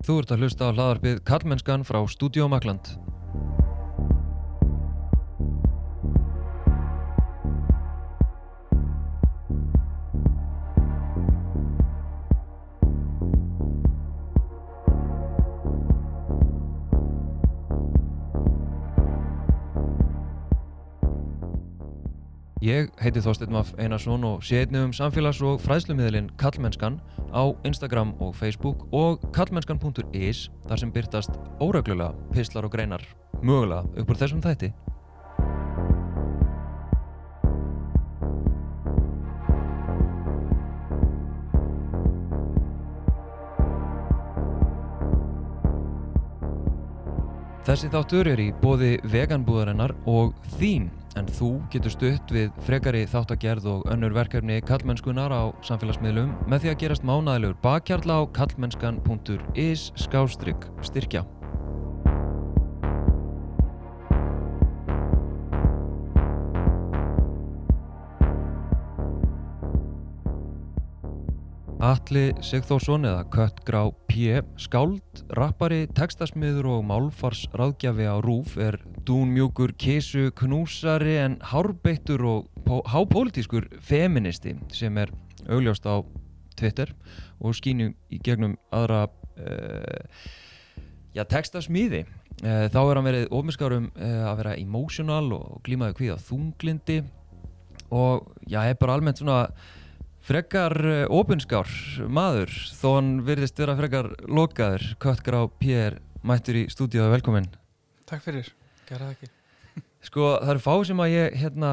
Þú ert að hlusta á hlaðarpið Kallmennskan frá Studio Makland. Ég heiti Þorsteinn Maff Einarsson og sé einnig um samfélags- og fræðslumiðlinn Kallmennskan á Instagram og Facebook og kallmennskan.is þar sem byrtast óreglulega pislar og greinar mögulega upp úr þessum þætti. Þessi þáttur er í bóði veganbúðarinnar og þín en þú getur stutt við frekari þáttagerð og önnur verkefni kallmennskunar á samfélagsmiðlum með því að gerast mánæðilegur bakkjarla á kallmennskan.is skástrygg styrkja. Atli Sigþórsson eða Köttgrá P. Skáld, rappari, textasmiður og málfarsráðgjafi á Rúf er dúnmjúkur, kísu, knúsari en hárbeittur og hápolítiskur feministi sem er augljóst á Twitter og skýnum í gegnum aðra uh, já, textasmiði. Uh, þá er hann verið ofinskárum uh, að vera emotional og glímaði kvíða þunglindi og já, er bara almennt svona Frekar óbunskár maður, þó hann virðist vera frekar lokaður, Köttgrá Pér, mættur í stúdíu og velkomin. Takk fyrir, geraði ekki. Sko það eru fáið sem að ég, hérna,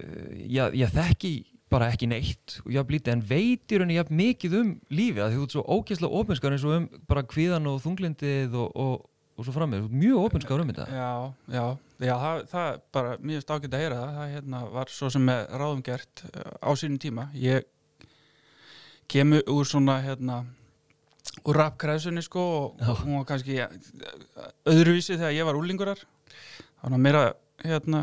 uh, ég, ég þekki bara ekki neitt og ég haf blítið en veitir henni ég haf mikið um lífi að þú ert svo ógeðslega óbunskár eins og um bara kvíðan og þunglindið og, og, og svo frammeð, mjög óbunskár um þetta. Já, já, já, það, það bara mjög stákið að heyra það, það hérna, var svo sem með ráðum gert á sínum tíma. Ég kemur úr svona, hérna, úr rappkræðsunni sko og Já. hún var kannski öðruvísi þegar ég var úlingurar. Þannig að meira, hérna,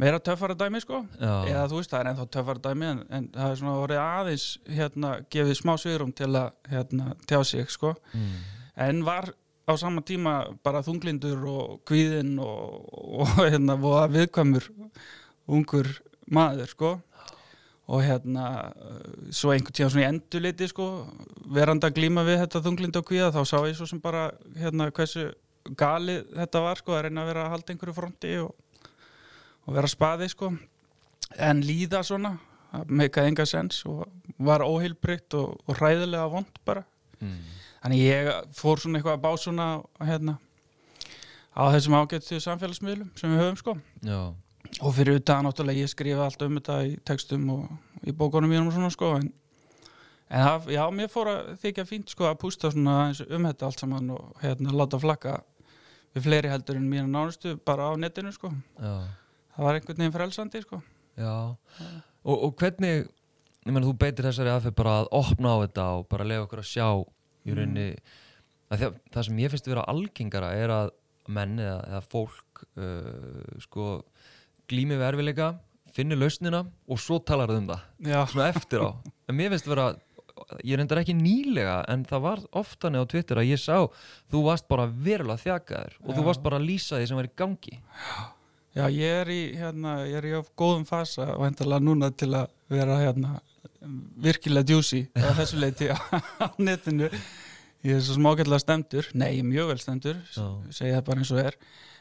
meira töffara dæmi sko. Já, eða þú veist það er ennþá töffara dæmi en, en það er svona orðið aðeins hérna gefið smá sviðrum til að hérna tjá sig sko mm. en var á sama tíma bara þunglindur og kvíðinn og, og hérna viðkvæmur ungur maður sko og hérna uh, svo einhvern tíðan svona í endurliti sko verandi að glíma við þetta þunglindu og kvíða þá sá ég svo sem bara hérna hversu galið þetta var sko að reyna að vera að halda einhverju fronti og, og vera spaði sko. En líða svona meikaði enga sens og var óheilbrygt og, og hræðilega vond bara. Mm. Þannig ég fór svona eitthvað að bá svona hérna á þessum ágættu samfélagsmiðlum sem við höfum sko. Já, og fyrir utan náttúrulega ég skrifa allt um þetta í textum og í bókunum mínum og svona sko en, en það, já, mér fór að þykja fínt sko að pústa svona aðeins um þetta allt saman og hérna láta flakka við fleiri heldur en mína nánustu bara á netinu sko. Já. það var einhvern veginn frelsandi sko. Já, og, og hvernig, ég meina þú beitir þessari aðferð bara að opna á þetta og bara lega okkur að sjá í rauninni, að það, sem ég finnst að vera algengara er að menn eða, eða fólk uh, sko glými við erfileika, finnir lausnina og svo talar það um það, Já, svona eftir á. En mér finnst að vera, ég reyndar ekki nýlega en það var oftan á Twitter að ég sá þú varst bara verulega þjakaður og þú Já. varst bara að lýsa því sem var í gangi. já ég er í hérna, ég er í of góðum fasa og hendalega núna til að vera hérna virkilega djúsi á þessu leiti á netinu ég er svo smákjallega stemdur nei, ég er mjög vel stemdur Já. segja það bara eins og er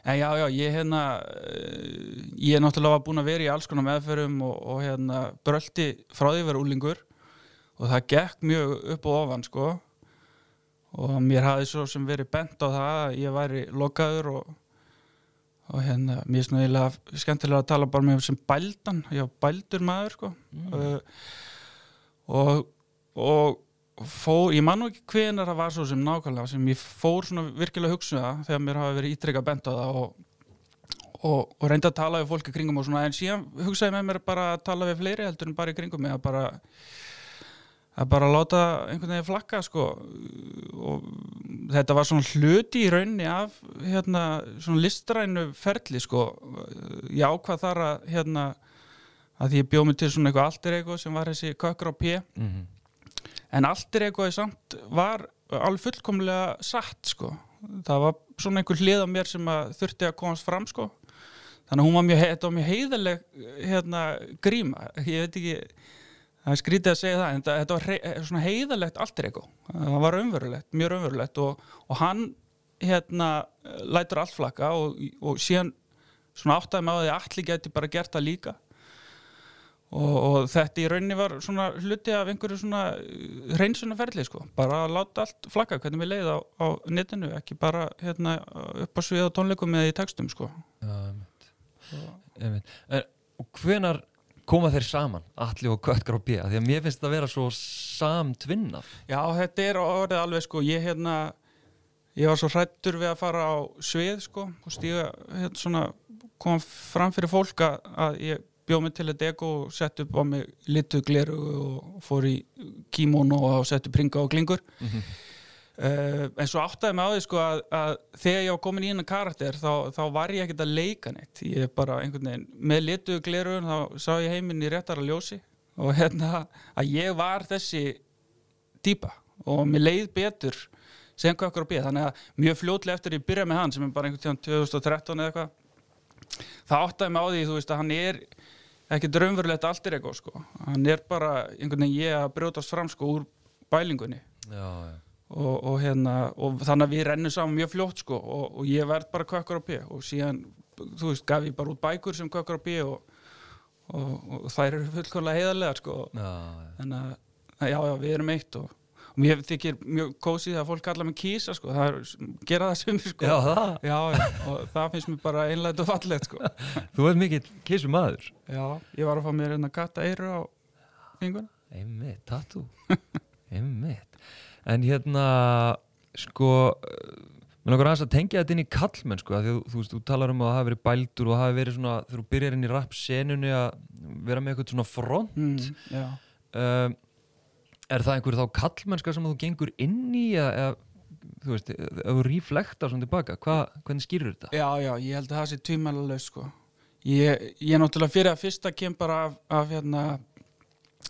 en já, já, ég hérna eh, ég er náttúrulega búin að vera í alls konar meðferðum og, og hérna brölti frá því að vera úlingur og það gekk mjög upp og ofan sko og mér hafði svo sem verið bent á það að ég væri lokaður og og hérna, mér er svona skemmtilega að tala bara með sem bældan ég var bældur maður sko Mm. uh, og og fór, ég man nú ekki hvenar það var svo sem nákvæmlega sem ég fór svona virkilega hugsa um það þegar mér hafa verið ítrekka bent á það og, og, og reynda að tala við fólk í kringum og svona, en síðan hugsaði með mér bara að tala við fleiri heldur en bara í kringum mig að bara að bara láta einhvern veginn flakka sko. Og þetta var svona hluti í raunni af hérna svona listrænu ferli sko. Ég ákvað þar að hérna að ég bjóð mig til svona eitthvað alter ego sem var þessi kökkur á P. Mm en alter egoði samt var alveg fullkomlega satt sko. Það var svona einhver hlið á mér sem að þurfti að komast fram sko. Þannig að hún var mjög, þetta var mjög heiðaleg hérna gríma ég veit ekki, það er skrítið að segja það en þetta var hei, svona heiðalegt allt er eitthvað, það var raunverulegt, mjög raunverulegt og, og hann hérna lætur allt flakka og, og síðan svona áttaði því að allir geti bara gert það líka og, og þetta í rauninni var svona hluti af einhverju svona reynsunaferli sko, bara að láta allt flakka hvernig við leiði á, á netinu ekki bara hérna upp á svið á tónleikum eða í textum sko Já, einmitt. Einmitt. En, og hvenar koma þeir saman, Alli og Köttgar og B því að mér finnst þetta að vera svo samtvinnað Já, þetta er orðið alveg sko, ég hérna ég var svo hrættur við að fara á svið sko og stíga hérna svona koma fram fyrir fólk að ég bjóð mig til að deko og sett upp á mig litu gleru og fór í kímónu og sett upp ringa og klingur. Mm -hmm. uh, en svo áttaði mig á því sko að, að þegar ég var komin í hennar karakter þá, þá var ég ekkert að leika neitt. Ég er bara einhvern veginn með litu gleru þá sá ég heiminn í réttara ljósi og hérna að ég var þessi típa og mér leið betur sem hvað okkur á bíða. Þannig að mjög fljótlega eftir ég byrja með hann sem er bara einhvern tíðan 2013 eða eitthvað það áttaði mig á því þú veist að hann er ekki draumverulegt allt er eitthvað sko. Hann er bara einhvern veginn ég að brjótast fram sko úr bælingunni. Já, já. Og, og hérna og þannig að við rennum saman mjög fljótt sko og, og ég verð bara kvökkur á pí og síðan, þú veist, gaf ég bara út bækur sem kvökkur á pí og, og þær eru fullkomlega heiðarlegar sko. Já, þannig að já, já, við erum eitt og mér þykir mjög kósið að fólk kalla mig kísa sko, það er, gera það sem sko. Já, það, já, og það finnst mér bara einlægt og fallegt sko. Þú ert mikill kísu maður já, ég var að fá mér hérna katta eiru á finguna Einmitt, tattoo. Einmitt. En hérna, sko mér langar aðeins að tengja þetta inn í kallmenn sko, þú, þú veist, þú talar um að það hafi verið bældur og það hafi verið svona, þú byrjar inn í rap-senunni að vera með eitthvað svona front. Mm, já. Um, Er það einhver þá kallmennska sem þú gengur inn í eða, þú veist, ef þú ríflektar svona tilbaka, hva, hvernig skýrur þetta? Já, já, ég held að það sé tvímæluleg sko. Ég, ég er náttúrulega fyrir að fyrsta kem bara af, af hérna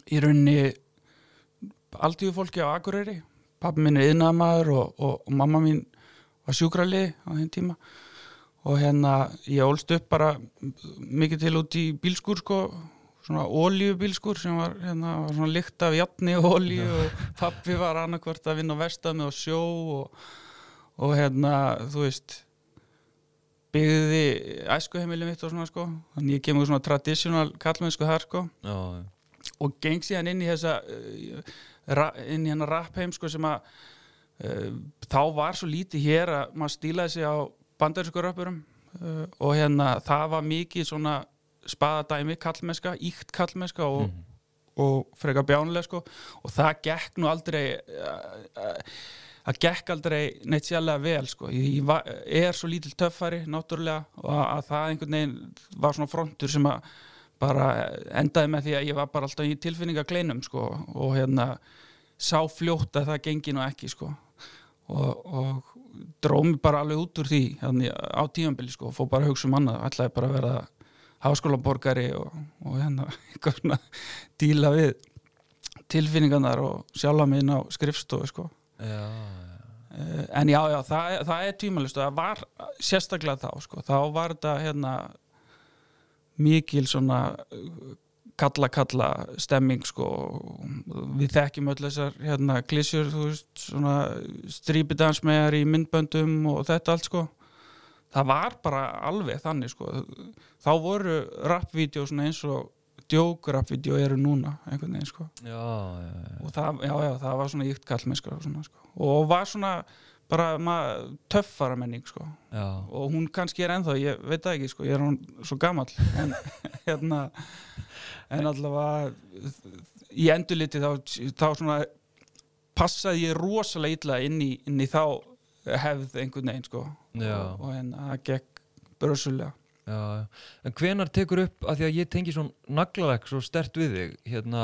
í rauninni aldíu fólki á Akureyri pappi minn er yðnaðamaður og, og, og mamma mín var sjúkralið á þeim tíma og hérna ég ólst upp bara mikið til út í bílskur sko svona ólíubílskur sem var, hérna, var svona lykt af jafni og ólíu og pappi var annarkvort að vinna á verstaðmi og sjó og, og hérna þú veist byggði æskuheimili mitt og svona sko. Þannig ég kemur svona traditional kallmennsku þar sko. Já, já. og geng síðan inn í þessa ra- inn í hennar rapheim sko sem að uh, þá var svo lítið hér að maður stílaði sig á bandarísku rappurum uh, og hérna það var mikið svona spaðadæmi kallmennska, íkt kallmennska og, og frekar bjánuleg sko. Og það gekk nú aldrei uh, uh, það gekk aldrei neitt sérlega vel sko. Ég, ég var, er svo lítil töffari náttúrulega og að, að það einhvern veginn var svona frontur sem að bara endaði með því að ég var bara alltaf í tilfinningakleinum sko. Og hérna sá fljótt að það gengi nú ekki sko. Og, og dróð mig bara alveg út úr því hérna, á tímanbili sko og fór bara að hugsa um annað ætlaði bara að vera háskólaborgari og, og hérna eitthvað svona díla við tilfinningarnar og sjálfa mig inn á skrifstofu sko Já, Eh, en já, já, það, það er tímalist og það var sérstaklega þá sko. þá var þetta hérna mikil svona uh, kalla kalla stemming sko. við þekkjum öll þessar hérna, klísjur, þú veist svona strípidansmegar í myndböndum og þetta allt sko það var bara alveg þannig sko þá voru rapvídeó eins og djók-rapvídeó eru núna einhvern veginn sko já, já, já. og það, það var svona íkt kallmennska og, svona, sko. og var svona bara maður, töffara menning sko. og hún kannski er ennþá, ég veit það ekki sko, ég er hún svo gamall en hérna en allavega í endurliti þá, þá svona passaði ég rosalega illa inn í, inn í þá hefð einhvern veginn sko Já. og, en það gekk já. En hvenar tekur upp, að því að ég tengi svona naglaleg svo stert við þig, hérna,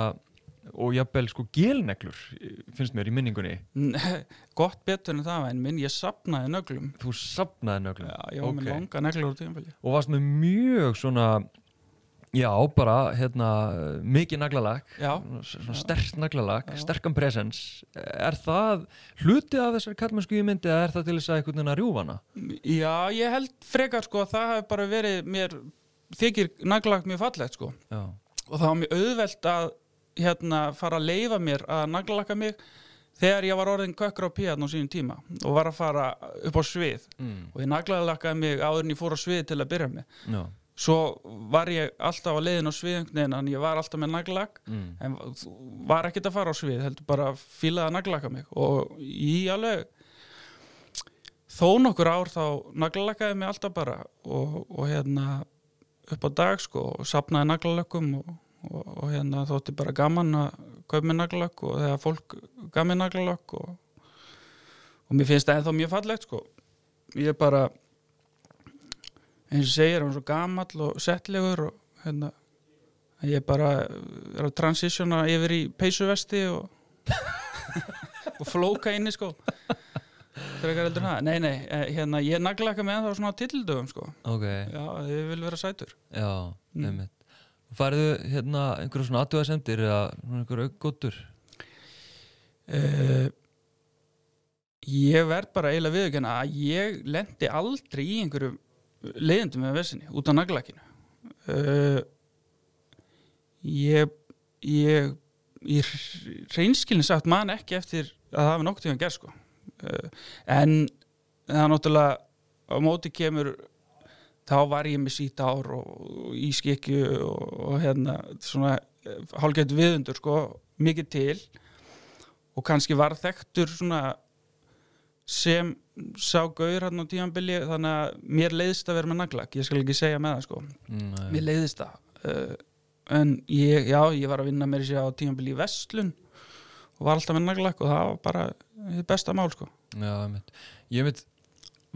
og jafnvel sko gelneglur, finnst mér í minningunni. gott betur en það en minn, ég sapnaði nöglum Þú sapnaði nöglum. já, ég var með Ok. langa neglur Og varst með mjög svona, Já, bara hérna, mikið naglalag, sterkt naglalag, sterkan presens. Er það hluti af þessari kallmennsku í myndi eða er það til þess að einhvern veginn að rjúfa hana? já, ég held frekar sko að það hefur bara verið mér þykir naglagt mjög fallegt sko. Já, og það var mjög auðvelt að hérna fara að leifa mér að naglaka mig þegar ég var orðin kökkur á píðan á sínum tíma og var að fara upp á svið. Mm. og ég naglalakaði mig áður en ég fór á svið til að byrja með. Já, svo var ég alltaf á leiðin á sviðingnin en ég var alltaf með naglalak mm. en var ekkert að fara á svið heldur bara að fílaði að naglaka mig og ég alveg þó nokkur ár þá naglalakaði mig alltaf bara og, og hérna upp á dag sko og sapnaði naglalakum og, og, og hérna þótti bara gaman að kaupa með naglalak og þegar fólk gaf mér naglalak og, og mér finnst það ennþá mjög fallegt sko ég er bara eins og segir, hann er svo gamall og settlegur og hérna ég bara er að transitiona yfir í peysuvesti og og flóka inni sko frekar heldur það, nei nei eh, hérna, ég naglaka með það svona á titildöfum sko ok, já, ég vil vera sætur já, Mm. einmitt. Færðu hérna einhverju svona aðtöðasendir eða svona einhverju aukgóttur? uh, ég verð bara eiginlega viðurkenna að ég lendi aldrei í einhverju leiðindum með vesinni út á naglakinu uh, ég ég ég reynskilin sagt man ekki eftir að það hafi nokkuð tíma gerð sko. Uh, en það náttúrulega á móti kemur þá var ég með síta ár og, og í skikju og, og hérna svona hálfgett viðundur sko mikið til. Og kannski var þekktur svona sem sá gaur hann á tímanbili þannig að mér leiðist að vera með naglak ég skal ekki segja með það sko Nei. mér leiðist það uh, en ég, já, ég var að vinna mér sér á tímanbili í Vestlun og var alltaf með naglak og það var bara þið besta mál sko Já. Ég einmitt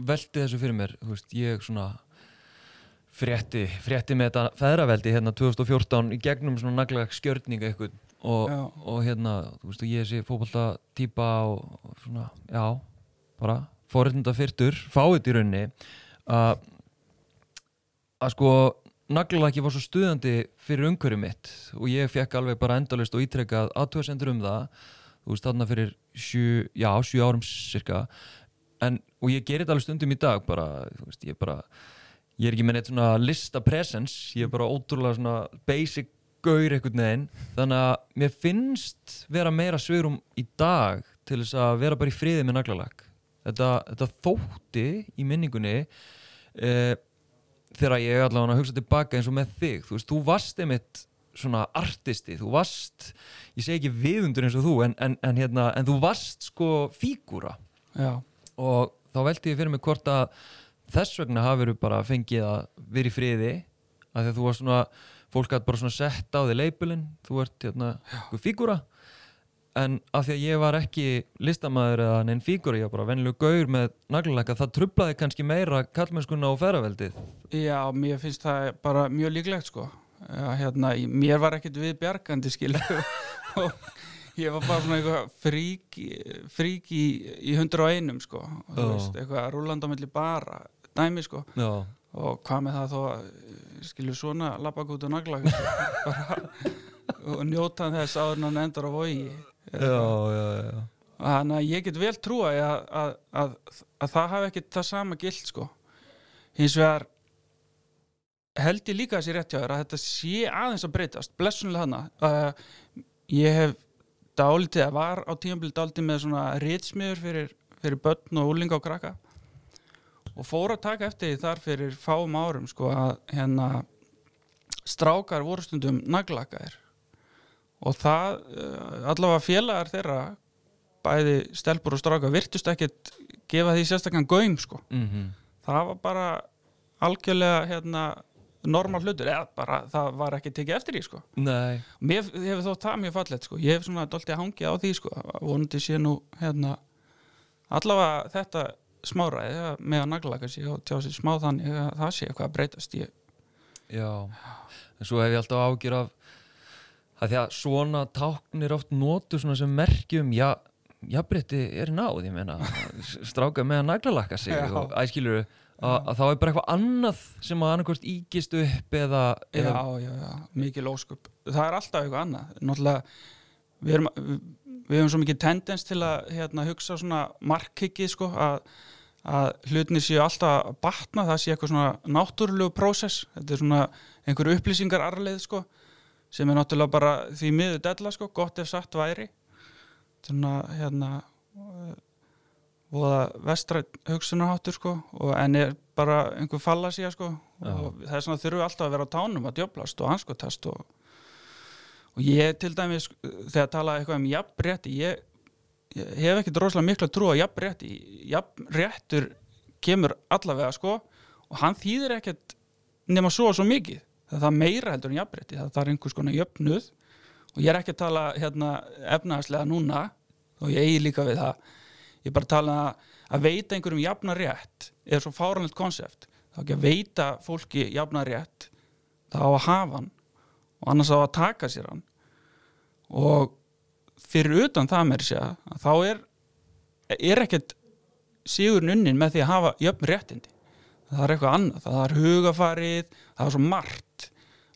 velti þessu fyrir mér, þú veist, ég svona frétti, frétti með þetta feðraveldi hérna 2014 í gegnum svona naglega skjörninga eitthvað og, og hérna, þú veist, og ég sé fótbolta típa og, og svona, já, bara forréttinda fyrtur, fáið í raunni að að sko naglalaki var svo stuðandi fyrir umhverju mitt og ég fekk alveg bara endalist og ítrekkað aðtöðsendur um það þú veist þarna fyrir sjö, já, sjö árum cirka en, og ég gerir þetta alveg stundum í dag bara, þú veist, ég bara ég er ekki með neitt svona lista presence ég er bara ótrúlega svona basic gaur einhvern veginn, þannig að mér finnst vera meira svörum í dag til þess að vera bara í friði með naglalag þetta, þetta þótti í minningunni eh, þegar ég allavega hugsa tilbaka eins og með þig, þú veist, þú varst einmitt svona artisti, þú varst ég segi ekki viðundur eins og þú en, en, en, hérna, en þú varst sko fígúra. Og þá velti ég fyrir mig hvort að þess vegna hafur bara fengið að vera í friði að því að þú var svona, fólk að bara svona setta á því leipulinn, þú ert hérna fígúra en af því að ég var ekki listamæður eða neinn fígúra, ég var bara venlu gaur með naglalaka, það trublaði kannski meira kallmennskuna og ferraveldið já, mér finnst það bara mjög líklegt sko. Já, hérna, mér var ekkert við bjargandi skil og ég var bara svona eitthvað frík frík í, í hundur á einum sko. Og þú Já. veist, eitthvað rúland á milli bara dæmi sko. Já, og hvað með það þó að skilur svona labbakút og nagla bara, og njóta þess en hann endar á vogi. Þannig að ég get vel trúa að, að, að, að það hafi ekki það sama gilt sko. Hins vegar held ég líka þessi rétt hjá þér að þetta sé aðeins að breytast. Blessunlega hana uh, ég hef dálítið að var á tímabili dálítið með svona ritsmiður fyrir, fyrir börn og úlinga og krakka. Og fór að taka eftir því þar fyrir fáum árum sko að hérna strákar voru stundum naglakaðir og það uh, allavega félagar þeirra bæði stelpur og strákar virtust ekkit gefa því sérstakann gaum sko. Mm það var bara algjörlega hérna normal hlutur. Eða bara það var ekki tekið eftir því sko. Nei, mér hefur þótt það mjög fallegt sko. Ég hef svona dóltið hangið á því sko vonandi sé nú hérna allavega þetta smáræði að með að naglaka sig og tjá sig smá þannig að það sé eitthvað að breytast ég, já. En svo hef ég alltaf ágjur af að því að svona táknir oft notu svona sem merkjum já, jafnbreytti er náð, ég meina. Stráka með að naglalakka sig Já. og æskilur að, þá er bara eitthvað annað sem að annarkvort ígist upp eða, Já, eða já, já, mikil ósköp. Það er alltaf eitthvað annað. Náttúrulega, við erum við, höfum svo mikið tendens til að hérna, hugsa svona markhyggi sko, að, að hlutinni séu alltaf að batna, það sé eitthvað svona náttúrulegu prósess, þetta er svona einhver upplýsingar arleið sko, sem er náttúrulega bara því miður della sko, gott ef satt væri. Svona hérna voða vestrætt hugsunarháttur sko, og en er bara einhver fallasía sko, Já. og það er svona þurfu alltaf að vera á tánum að djöblast og anskotast og, og ég til dæmis þegar talaði eitthvað um jafnrétti ég, ég hef ekki droslega miklu að trúa jafnrétti, jafnréttur kemur allavega sko og hann þýðir ekkert nema svo og svo mikið, það er meira heldur en jafnrétti, það er einhvers konar jöfnuð. Og ég er ekki að tala hérna efnaðslega núna og ég eigi líka við það. Ég er bara að tala að veita einhverjum jafna rétt er svo fáranlegt konsept. Þá ekki að veita fólki jafna rétt þá á að hafa hann og annars á að taka sér hann. Og fyrir utan það með sér að þá er er ekkert sigurinn unnin með því að hafa jöfn réttindi það er eitthvað annað, það er hugafarið það er svo margt.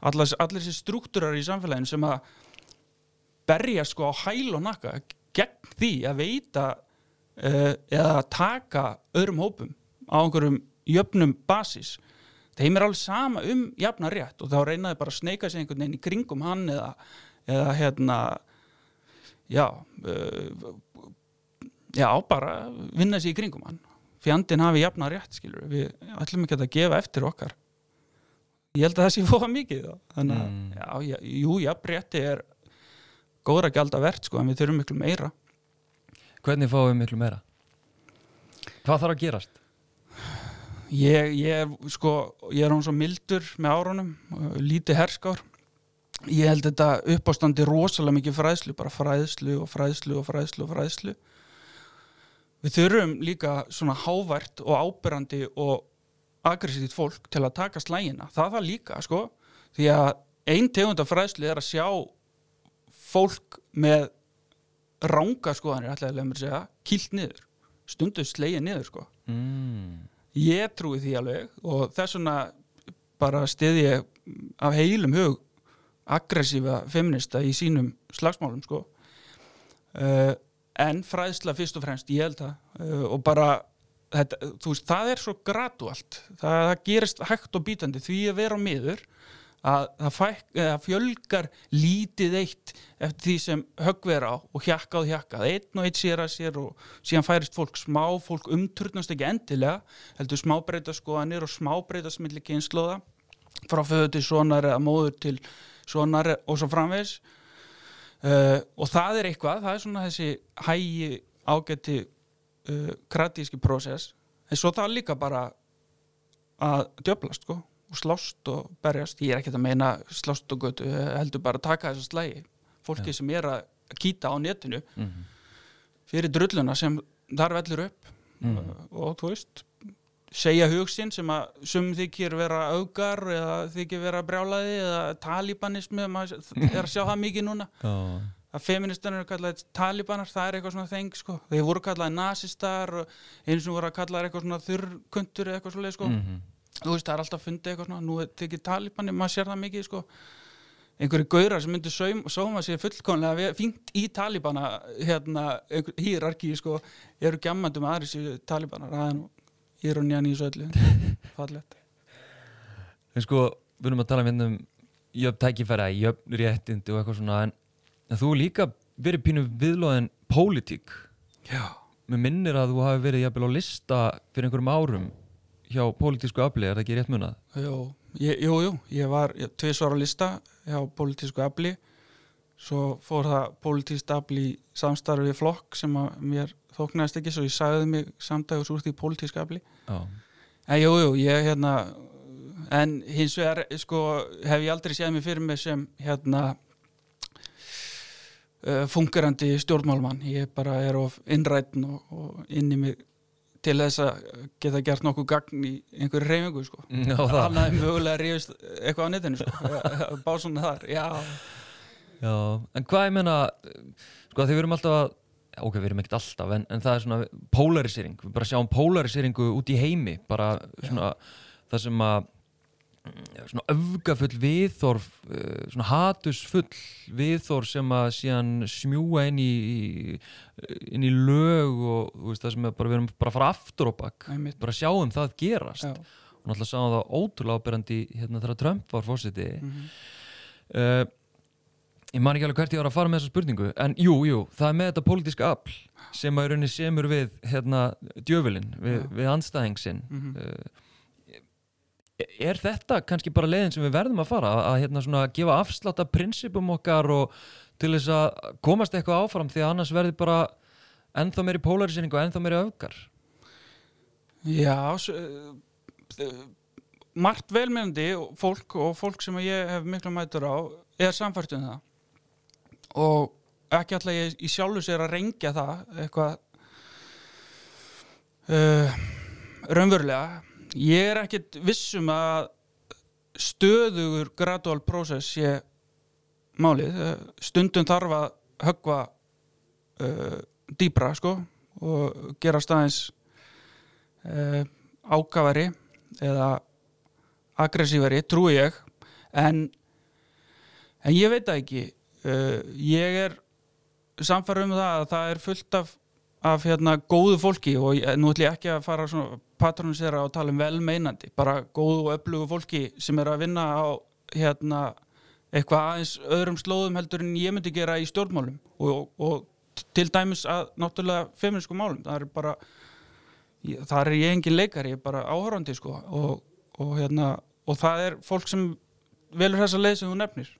Allir, allir þessi struktúrar í samfélaginu sem að berja sko á hæl og nakka gegn því að veita uh, eða taka öðrum hópum á einhverjum jöfnum basis. Þeim er alveg sama um jafna rétt og þá reynaði bara að sneika sig einhvern veginn í kringum hann eða, eða hérna já uh, já, bara vinna sig í kringum hann fjandinn hafi jafna rétt skilur við ætlum ekki að gefa eftir okkar ég held að það sé fóða mikið þá. þannig að, Mm. já, jú, jafn rétti er góðra gælda verðt sko, en við þurfum miklu meira hvernig fáum við miklu meira? Hvað þarf að gerast? ég, ég er sko, ég er hún svo mildur með árunum, lítið herskár ég held þetta uppástandi rosalega mikið fræðslu, bara fræðslu og fræðslu og fræðslu og fræðslu við þurfum líka svona hávært og ábyrrandi og aggressívt fólk til að taka slægina, það var líka sko, því að ein tegund af fræðslu er að sjá fólk með ranga skoðanir, ætlaði að mér segja kýlt niður, stundu slegið niður sko. Mm. Ég trúi því alveg og þess vegna bara stiði ég af heilum hug aggressífa feminista í sínum slagsmálum sko. Uh, en fræðsla fyrst og fremst ég held það. Uh, og bara þetta, þú veist, það er svo gradualt. Það, það gerist hægt og bítandi. Því að vera á miður að það fæk, fjölgar lítið eitt eftir því sem höggver á og hjakka og hjakka einn og einn sér að sér og síðan færist fólk smá, fólk umturnast ekki endilega heldur smábreyta skoðanir og smábreyta smilli kynnslóða frá föðu til sonar eða móður til sonar og svo framvegis uh, og það er eitthvað, það er svona þessi hægi ágæti uh, kratíski prósess en svo það er líka bara að djöflast sko og slást og berjast, ég er ekkert að meina slást og götu, heldur bara að taka þessa slægi fólki sem er að kýta á netinu Mm. fyrir drulluna sem þar vellur upp Mm. og þú veist segja hugsin sem að sum þykir vera augar eða þykir vera brjálaði eða talibanismi maður er að sjá það mikið núna. Já. að feministarnir eru kallaði talibanar það er eitthvað svona þeng sko. Þeir voru kallaði nazistar eins og voru að kallaði eitthvað svona þurrkuntur eða eitthvað svoleið sko. Mm. þú veist það er alltaf fundið eitthvað svona nú er tekið talibani, maður sér það mikið sko. Einhverju gaurar sem saum, sóma sér fullkonlega fínt í talibana hérna, hýrarki sko, eru gjammandi með aðri sér talibanar það nú írónjan í þessu öllu. Fallegt. En sko, við erum að tala um hérna um jöfn tækifæra, jöfn réttindi og eitthvað svona en, en þú líka verið pínu viðlóðin pólitík. Já, Mér minnir að þú hafi verið jafnvel á lista fyrir einhverjum árum hjá pólitísku afli, er það ekki rétt munað? jú, ég, jú, jú ég var tvisvar á lista hjá pólitísku afli svo fór það pólitískt afli í samstarfi við flokk sem að mér þóknaðist ekki svo ég sagði mig samdagus úr því pólitísku afli. Já. En jú, jú, ég hérna en hins vegar sko hef ég aldrei séð mig fyrir mig sem hérna uh, fungerandi stjórnmálmann. Ég bara er of innrætn og, og inn í mig til þess að geta gert nokkuð gagn í einhverju reyfingu sko. Hann hafði mögulega ríðist eitthvað á netinu sko. Bá svona þar, já Já, en hvað ég menna sko því við erum alltaf að ok, við erum ekkert alltaf en, en það er svona polarisering. Við bara sjáum polariseringu út í heimi bara svona það sem að mm, svona öfgafull viðþorf uh, svona hatusfull viðþorf sem að síðan smjúa inn í inn í lög og veist það sem er bara við erum bara að fara aftur og bakk bara sjáum það gerast. Já. og náttúrulega sáum það ótrúlega ábyrjandi hérna þegar Trump var fórseti Mhm. uh, ég man ekki alveg hvert ég var að fara með þessa spurningu en jú, jú, það er með þetta pólitíska afl sem að rauninni semur við hérna djöfulinn, við, við anstæðing sinn. Mhm. uh, er þetta kannski bara leiðin sem við verðum að fara að, hérna svona gefa afslátt af prinsipum okkar og til þess að komast eitthvað áfram því að annars verði bara ennþá meiri polarisering og ennþá meiri öfgar? Já, uh, margt velmennandi fólk og fólk sem ég hef mikla mætur á er samfært um það og ekki alltaf ég í sjálfu sér að rengja það eitthvað uh, raunverulega. Ég er ekkit vissum að stöðugur gradual process sé málið. Uh, stundum þarf að höggva uh, dýbra sko og gera staðins uh, ákafari eða aggressífari, trúi ég. En, en ég veit ekki uh, ég er samfæra um það að það er fullt af, af hérna, góðu fólki og ég, nú ætlum ég ekki að fara patronisera og tala um velmeinandi bara góðu og öflugu fólki sem er að vinna á hérna, eitthvað aðeins öðrum slóðum heldur en ég myndi gera í stjórnmálum og, og til dæmis að náttúrulega feminísku málum. Það er bara þar er ég engin leikari, ég er bara áhörandi sko og, og hérna og það er fólk sem velur þessa leið sem þú nefnir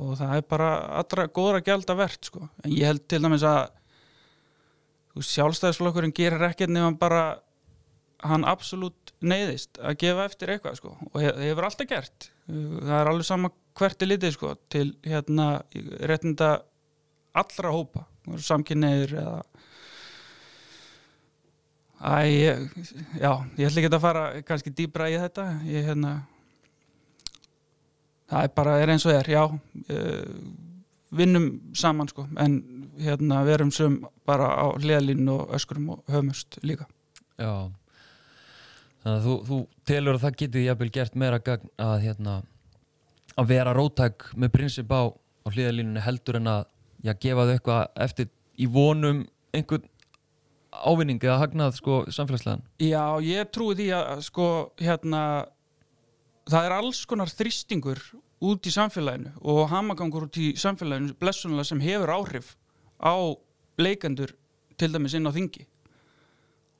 og það er bara allra góðra gælda verðt sko. En ég held til dæmis að sjálfstæðisflokkurinn gerir ekkert nefnum bara hann absolutt neyðist að gefa eftir eitthvað sko. Og he- hefur alltaf gert. Það er alveg sama hvert er litið sko til hérna réttinda allra hópa. Samkynneir eða Æ, ég, já, ég ætla ekki að fara kannski dýbra í þetta. Ég hérna það er bara, er eins og er, já uh, vinnum saman sko en hérna verum sem bara á hliðalínu og öskrum og höfumust líka. Já. Þannig að þú, þú telur að það getur jafnvel gert meira gagn að hérna að vera rótæk með prinsip á, á hlýðalínunni heldur en að já, gefa þau eitthvað eftir í vonum einhvern ávinning eða hagnað sko samfélagslegan? Já, ég trúi því að sko hérna það er alls konar þrýstingur út í samfélaginu og hamagangur út í samfélaginu blessunlega sem hefur áhrif á leikendur til dæmis inn á þingi.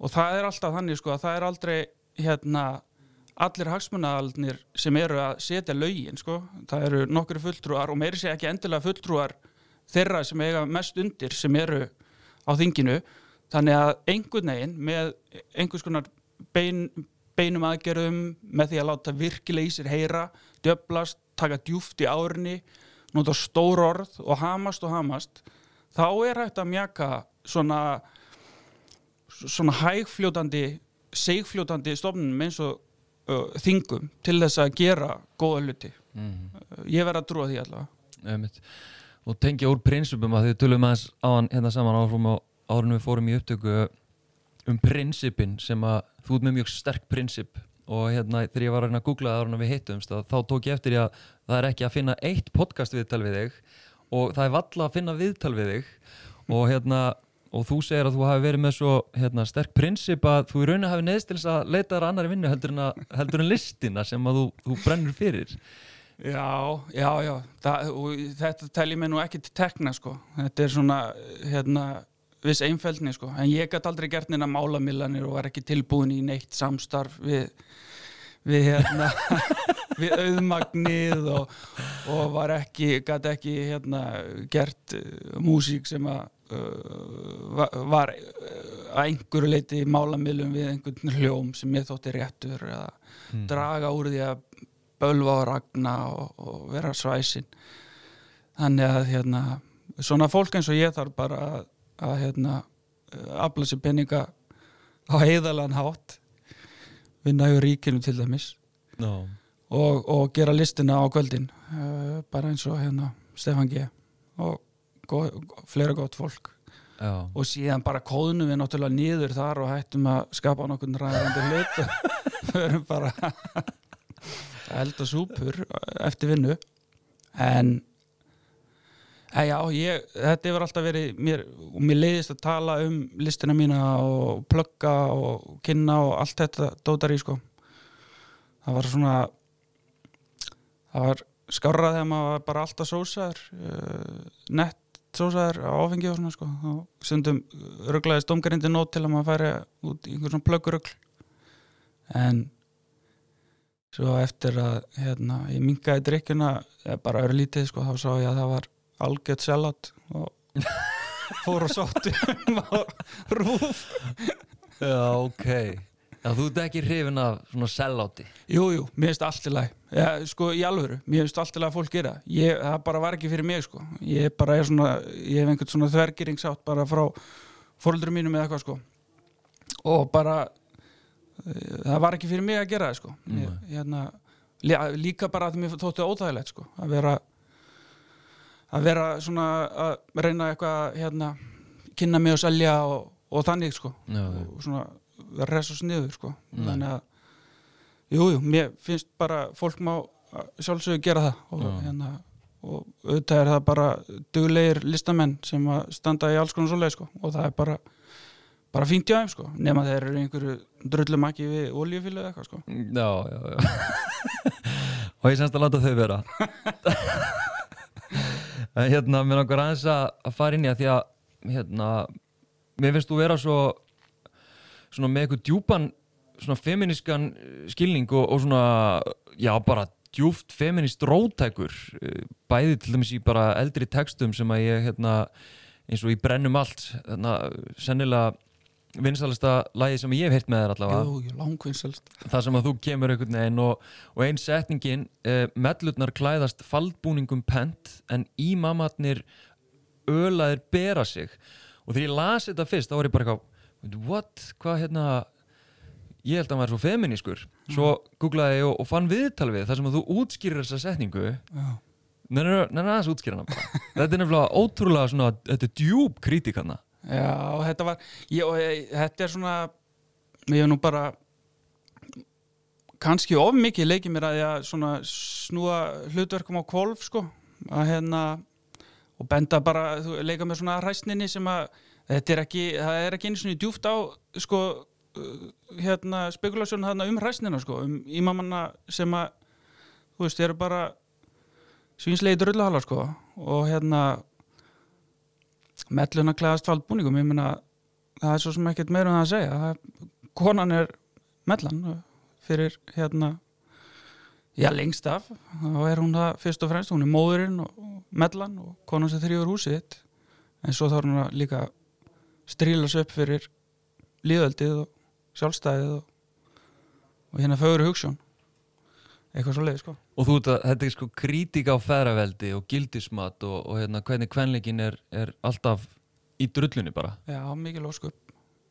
Og það er alltaf þannig sko að það er aldrei hérna allir hagsmunaðalnir sem eru að setja lögin sko, það eru nokkru fulltrúar og meiri sé ekki endilega fulltrúar þeirra sem eiga mest undir sem eru á þinginu. Þannig að einhvern veginn með einhvers konar bein, beinum aðgerðum með því að láta sér heyra djöblast, taka djúft í árinni nota stór orð og hamast og hamast þá er hægt að mjaka svona svona hægfljótandi segfljótandi stofnunum eins og uh, þingum til þess að gera góða hluti mm. ég verð að trúa því allavega Einmitt. og tengja úr prinsipum að þið tölum aðeins á hann hérna saman áfram á árunum við fórum í upptöku um prinsipin sem að þú ert með mjög sterk prinsip og hérna þegar ég var að googla það árunum við hittumst þá tók ég eftir ég að það er ekki að finna eitt podcast viðtal við þig og það er valla að finna viðtal við þig og hérna og þú segir að þú hafi verið með svo hérna, sterk prinsip að þú í rauninni hafi neðst til þess að leita þar annari vinnu heldur en, að, heldur en listina sem að þú, þú brennur fyrir Já, já, já það, þetta tel ég mig nú ekki til tekna sko. þetta er svona hérna, viss einfældni sko. en ég gæti aldrei gert neina málamilanir og var ekki tilbúin í neitt samstarf við við hérna við auðmagnið og, og var ekki, gæti ekki hérna gert uh, músík sem að uh, var, uh, að einhverju leiti málamilum við einhvern hljóm sem ég þótti réttur eða mm. draga úr því að bölva og ragna og, og vera svæsin þannig að hérna, svona fólk eins og ég þarf bara að, að hérna, afla sér peninga á heiðalan hátt vinna í ríkinu til dæmis. No. og, og gera listina á kvöldin uh, bara eins og hérna Stefán G. Og gó, fleira gott fólk. Já, og síðan bara kóðnum við náttúrulega niður þar og hættum að skapa nokkurn ræðandi hlut. Og förum bara elda súpur eftir vinnu. En e, já, ég, þetta hefur alltaf verið mér, mér leiðist að tala um listina mína og plugga og kynna og allt þetta dótar í sko. Það var svona það var skárra þegar maður var bara alltaf sósaður uh, nett sósaður á áfengi og svona sko. Og stundum rugglaðist domgarindi nót til að maður færi út í einhver svona plöggurugl. En svo eftir að hérna, ég mingaði drikkuna bara öru lítið sko þá sá ég að það var algjört selát og fór og sótti um á rúf. Já, ok. Já, þú ert ekki hrifin af svona selláti Jú, jú, mér finnst allt í læg ja, sko, í alvöru, mér finnst allt í læg að fólk gera. Ég, það bara var ekki fyrir mig, sko. Ég bara er svona, ég hef einhvern svona þvergýringsátt bara frá fóröldurum mínum eða eitthvað, sko. Og bara eh, það var ekki fyrir mig að gera það, sko. Ég, hérna, lí- líka bara að mér þótti óþægilegt, sko að vera að vera svona að reyna eitthvað, hérna kynna mig og selja og, og þannig, sko Já, og svona res og sniður sko. Nei. þannig að jújú, jú, mér finnst bara fólk má sjálfsögur gera það og, hérna, og auðvitað er það bara duglegir listamenn sem standa í alls konar svoleið sko. og það er bara bara fínt hjá þeim sko. nema þeir eru einhverju drullum ekki við oljufílu eða eitthvað sko. Já, já, já Og ég semst að láta þau vera hérna, mér langar aðeins að að fara inn í að því að hérna, mér finnst þú vera svo svona með eitthvað djúpan svona feminískan eh, skilning og, og svona, já, bara djúft feminist rótækur eh, bæði til dæmis í bara eldri textum sem að ég, hérna, eins og í brennum allt, hérna, sennilega vinsalasta lagi sem ég hef heyrt með þér allavega. Jú, langvinnselst það sem að þú kemur einhvern veginn og, og ein setningin uh, mellurnar klæðast faldbúningum pent en ímamatnir ölaðir bera sig. Og þegar ég las þetta fyrst þá var ég bara eitthvað what, hvað hérna? Ég held að hann var svo feminískur svo googlaði ég og, og fann viðtal við þar sem að þú útskýrir þessa setningu. Já, Nennar aðeins útskýra hana bara. Þetta er nefnilega ótrúlega svona Þetta er djúb kritík hana já þetta var ég, ég, þetta er svona ég hef nú bara kannski of mikið leikið mér að ég svona snúa hlutverkum á kvolf sko. Að hérna og benda bara, þú leika með svona ræsninni sem að þetta er ekki það er ekki einu svona djúft á sko uh, hérna spekulasjón þarna um ræsnina sko, um ímamanna sem að þú veist, eru bara svínslegi drulluhalar sko. Og hérna melluna klæðast faldbúningum ég meina það er svo sem ekkert meira um það að segja. Það, konan er mellan fyrir hérna já lengst af. Þá er hún það fyrst og fremst, hún er móðurinn og og mellan og konan sem þrýður húsið þitt. En svo þarf hún að líka stríla sig upp fyrir líðöldið og sjálfstæðið og, og hérna fögur hugssjón eitthvað svo leið sko. Og þú veit að þetta er sko kritík á feðraveldi og gildismat og, og hérna hvernig kvenleikin er, er alltaf í drullunni bara. Já, mikið lóskup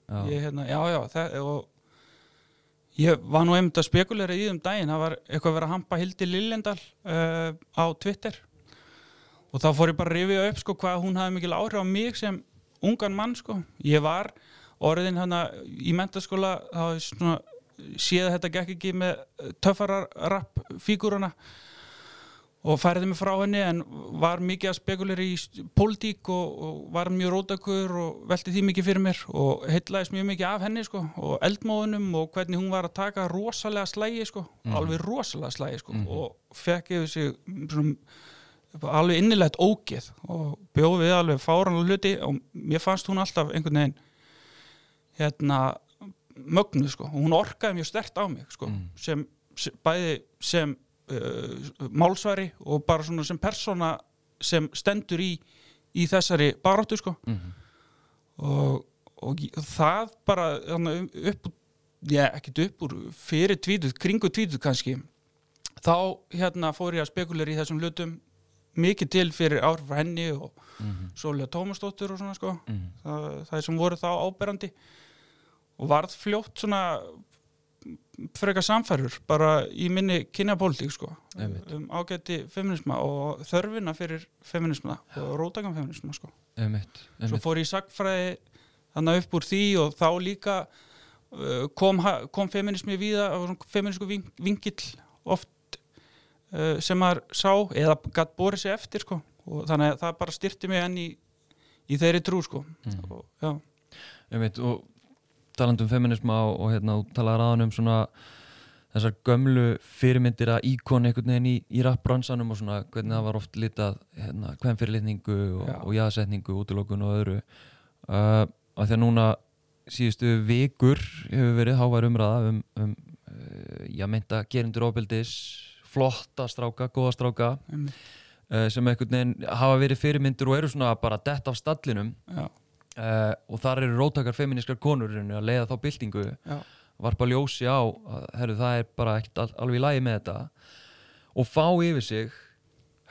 Já, ég, hérna, já, já, það, og ég var nú einmitt að spekulera í þeim daginn, það var eitthvað að vera að hampa Hildi Lillendal uh, á Twitter. Og þá fór ég bara að rifja upp sko hvað hún hafði mikil áhrif á mig sem ungan mann sko, ég var orðin hana í mentaskóla þá hafði svona séð þetta gekk ekki með töffararrapp fíguruna og færiði mig frá henni en var mikið að spekulir í pólitík og, og var mjög rótakur og velti því mikið fyrir mér og heitlaðist mjög mikið af henni sko og eldmóðunum og hvernig hún var að taka rosalega slægi sko, alveg rosalega slægi sko og fekk yfir sig svona, alveg innilegt ógeð og bjóð við alveg fáranlega hluti og mér fannst hún alltaf einhvern veginn hérna mögnuð sko hún orkaði mjög stert á mig sko sem, sem bæði sem uh, málsvari og bara svona sem persóna sem stendur í í þessari baráttu sko Mhm. og, og það bara um- upp já, ekkert upp úr fyrir tvítuð, kringu tvítuð kannski þá hérna fór ég að spekulera í þessum hlutum mikið til fyrir frá henni og Mhm. Sólega Tómasdóttur og svona sko Mhm. það, það sem voru þá áberandi og varð fljótt svona frekar samfærur bara í minni kynjapólitík sko Einmitt. um ágæti feminisma og þörfina fyrir feminisma og rótakan feminisma sko einmitt, svo einmitt. fór ég sagfræði þannig upp úr því og þá líka uh, kom, kom feminismi svona feminísku ving, vingill oft uh, sem maður sá eða gætt borið sér eftir sko og þannig að það bara styrti mig enn í, í þeirri trú sko Mm. og, já, Einmitt, og talandi um feminisma og, og hérna, talaði ráðan um svona þessar gömlu fyrirmyndir að íkon einhvern veginn í, í rappbransanum og svona hvernig það var oft litað hérna, hvem fyrirlitningu og, og jaðsetningu, útilokun og öðru. Uh, að því að núna síðustu vikur hefur verið hávær umræða um, um uh, já, meinta gerindur ofbeldis flotta stráka, góða stráka einmitt, uh, sem einhvern veginn hafa verið fyrirmyndir og eru svona bara dett af stallinum. Já, uh, og þar eru róttakar feminískar konur í rauninni að leiða þá byltingu. Varpa ljósi á að herru, það er bara ekkert al alveg í lagi með þetta. Og fá yfir sig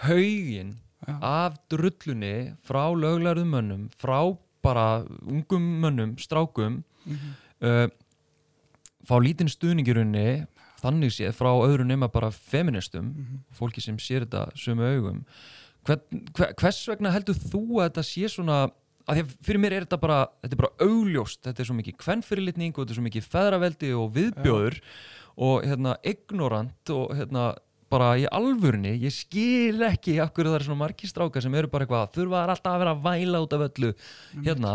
haugin já, af drullunni frá löglarðum mönnum frá bara ungum mönnum, strákum mhm, uh, fá lítinn stuðning í rauninni þannig séð frá öðru nema bara feministum mhm. fólki sem sér þetta sömu augum. Hvern, hver, hvers vegna heldur þú að þetta sé svona að því að fyrir mér er þetta bara þetta er bara augljóst, þetta er svo mikið kvennfyrirlitning og þetta er svo mikið feðraveldi og viðbjóður og hérna ignorant og hérna bara í alvörni, ég skil ekki hverju það er svona margir strákar sem eru bara eitthvað þurfa þær alltaf að vera að væla út af öllu hérna,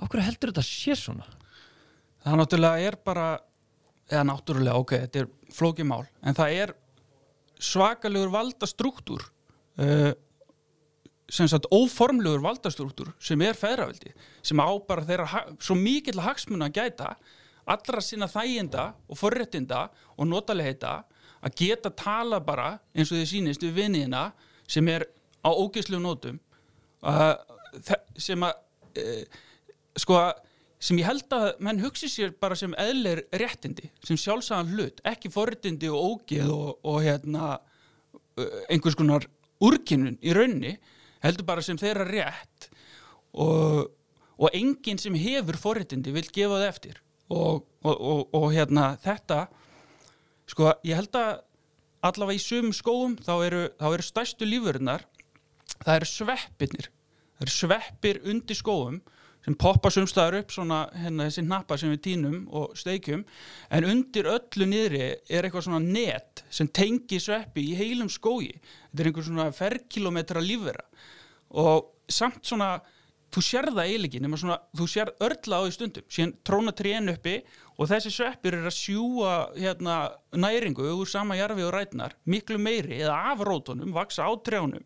hverju heldur þetta sé svona? það náttúrulega er bara eða náttúrulega, ok, þetta er flókið mál en það er svakalegur valdastruktúr uh, sem sagt óformlegur valdastruktúr sem er feðraveldi sem á bara þeirra svo mikill hagsmuna að gæta allra sinna þæginda og forréttinda og notalegheita að geta tala bara eins og þið sýnist við vinniðina sem er á ógeðslu nótum uh, sem að uh, sko sem ég held að menn hugsi sér bara sem eðlir réttindi, sem sjálfsagðan hlut ekki forréttindi og ógeð og, og hérna uh, einhvers konar úrkinnun í raunni heldur bara sem þeirra rétt. Og, og enginn sem hefur forréttindi vil gefa það eftir. Og, og, og, hérna þetta sko ég held að allavega í sumum skóum þá eru, þá eru stærstu lífurnar það eru sveppirnir. Það eru sveppir undir skóum sem poppa sumstaðar upp svona hérna þessi hnappa sem við tínum og steikjum. En undir öllu niðri er eitthvað svona net sem tengi sveppi í heilum skógi. Þetta er einhver svona ferkilometra lífvera. Og samt svona þú sér það eiginlega ekki nema svona þú sér örla á því stundum. Síðan tróna trén uppi og þessi sveppir er að sjúa hérna, næringu úr sama jarfi og rætnar miklu meiri eða af rótunum vaksa á trjánum.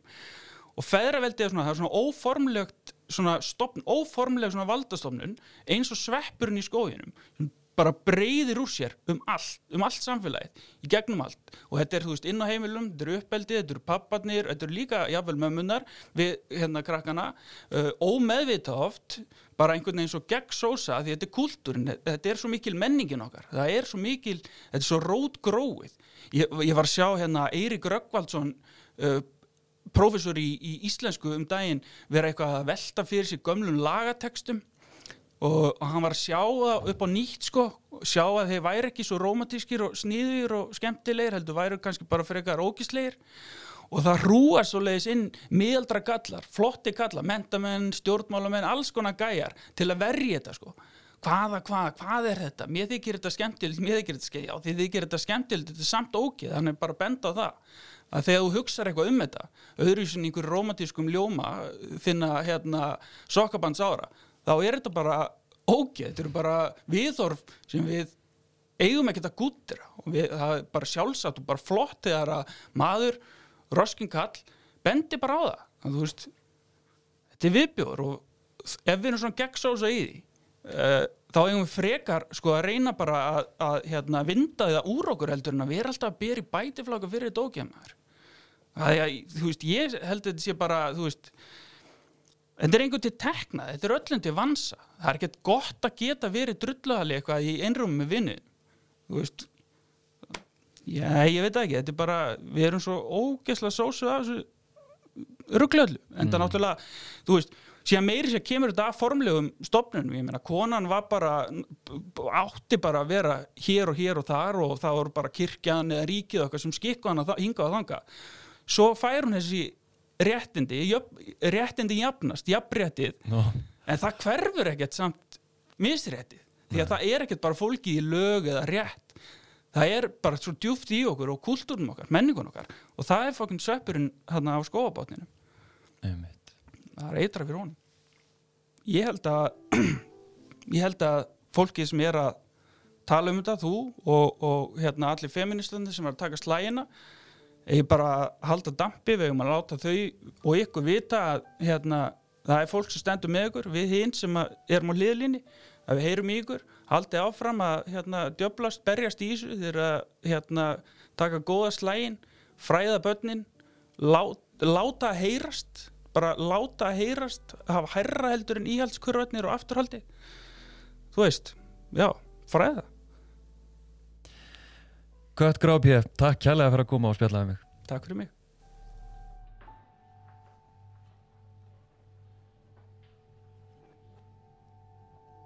Og feðraveldi er svona, það er svona óformlegt svona stopn, óformleg svona valdastofnun eins og sveppurinn í skóginum sem bara breyðir úr sér um allt, um allt samfélagið í gegnum allt. Og þetta er, þú veist, inn á heimilum þetta eru uppeldið, þetta eru papparnir, þetta eru líka jáfnvel mömmunar við hérna krakkana. Uh, ómeðvita oft bara einhvern veginn svo gegn sósa því þetta er kultúrin, þetta er svo mikil menningin okkar það er svo mikil, þetta er svo rót gróið ég, ég var að sjá hérna Eirik Röggvaldsson uh, prófessor í, í íslensku um daginn vera eitthvað að velta fyrir sig gömlum lagatekstum og, og hann var að sjá það upp á nýtt sko, sjá að þeir væri ekki svo romantískir og sniðir og skemmtilegir heldur væri kannski bara frekar ógislegir og það rúar svo leiðis inn miðaldra gallar, flotti gallar mentamenn, stjórnmálamenn, alls konar gæjar til að verja þetta sko hvaða, hvaða, hvað er þetta, mér þykir þetta skemmtilegt mér þykir þetta skemmtilegt, þið þykir þetta skemmtilegt þetta er samt ógið, þannig bara benda á það. Að þegar þú hugsar eitthvað um þetta öðruvísin einhver romantískum ljóma þinna hérna sokkabands ára þá er þetta bara ógeð þetta eru bara viðorf sem við eigum ekkert að gútira og við, það er bara sjálfsagt og bara flott þegar að maður, roskin kall bendi bara á það. Að, veist, þetta er viðbjóður og ef við erum svona gegnsósa í því uh, þá eigum við frekar sko að reyna bara að, að hérna, vinda það úr okkur heldur en að við erum alltaf að bera í bætiflaka fyrir ógeðmaður Það er, þú veist, ég held að þetta sé bara, þú veist, þetta er einhvern til tekna, þetta er öllum til vansa. Það er ekkert gott að geta verið drulluhali eitthvað í einrúmi með vinnu. Þú veist, já, ég veit ekki, þetta er bara, við erum svo ógeðslega sósuð af þessu rugglöllu. En það náttúrulega, þú veist, síðan meiri sér kemur þetta að formlegum stopnunum, ég meina, konan var bara átti bara að vera hér og hér og þar og það voru bara kirkjan eða ríkið okkar sem skikku hann að hinga að þanga svo fær hún þessi réttindi jöfn, réttindi jafnast, jafnréttið no. en það hverfur ekkert samt misréttið, því að Nei. það er ekkert bara fólkið í lög eða rétt. Það er bara svo djúft í okkur og kultúrnum okkar, menningun okkar og það er fokkinn söpurinn hérna á skóabátninu það er eitra fyrir honum. Ég held að ég held að fólki sem er að tala um þetta, þú og, og hérna allir feministandi sem er að taka slægina ég bara halda dampi við um að láta þau og ykkur vita að hérna, það er fólk sem stendur með ykkur við hinn sem erum á liðlinni að við heyrum í ykkur haldið áfram að hérna, djöblast, berjast í þessu þegar að hérna, taka góða slægin fræða börnin lát, láta heyrast bara láta að heyrast hafa hærra heldur en íhaldskurvarnir og afturhaldi. Þú veist, já, fræða. Kött Grápið, takk kærlega fyrir að koma og spjallaði mig. Takk fyrir mig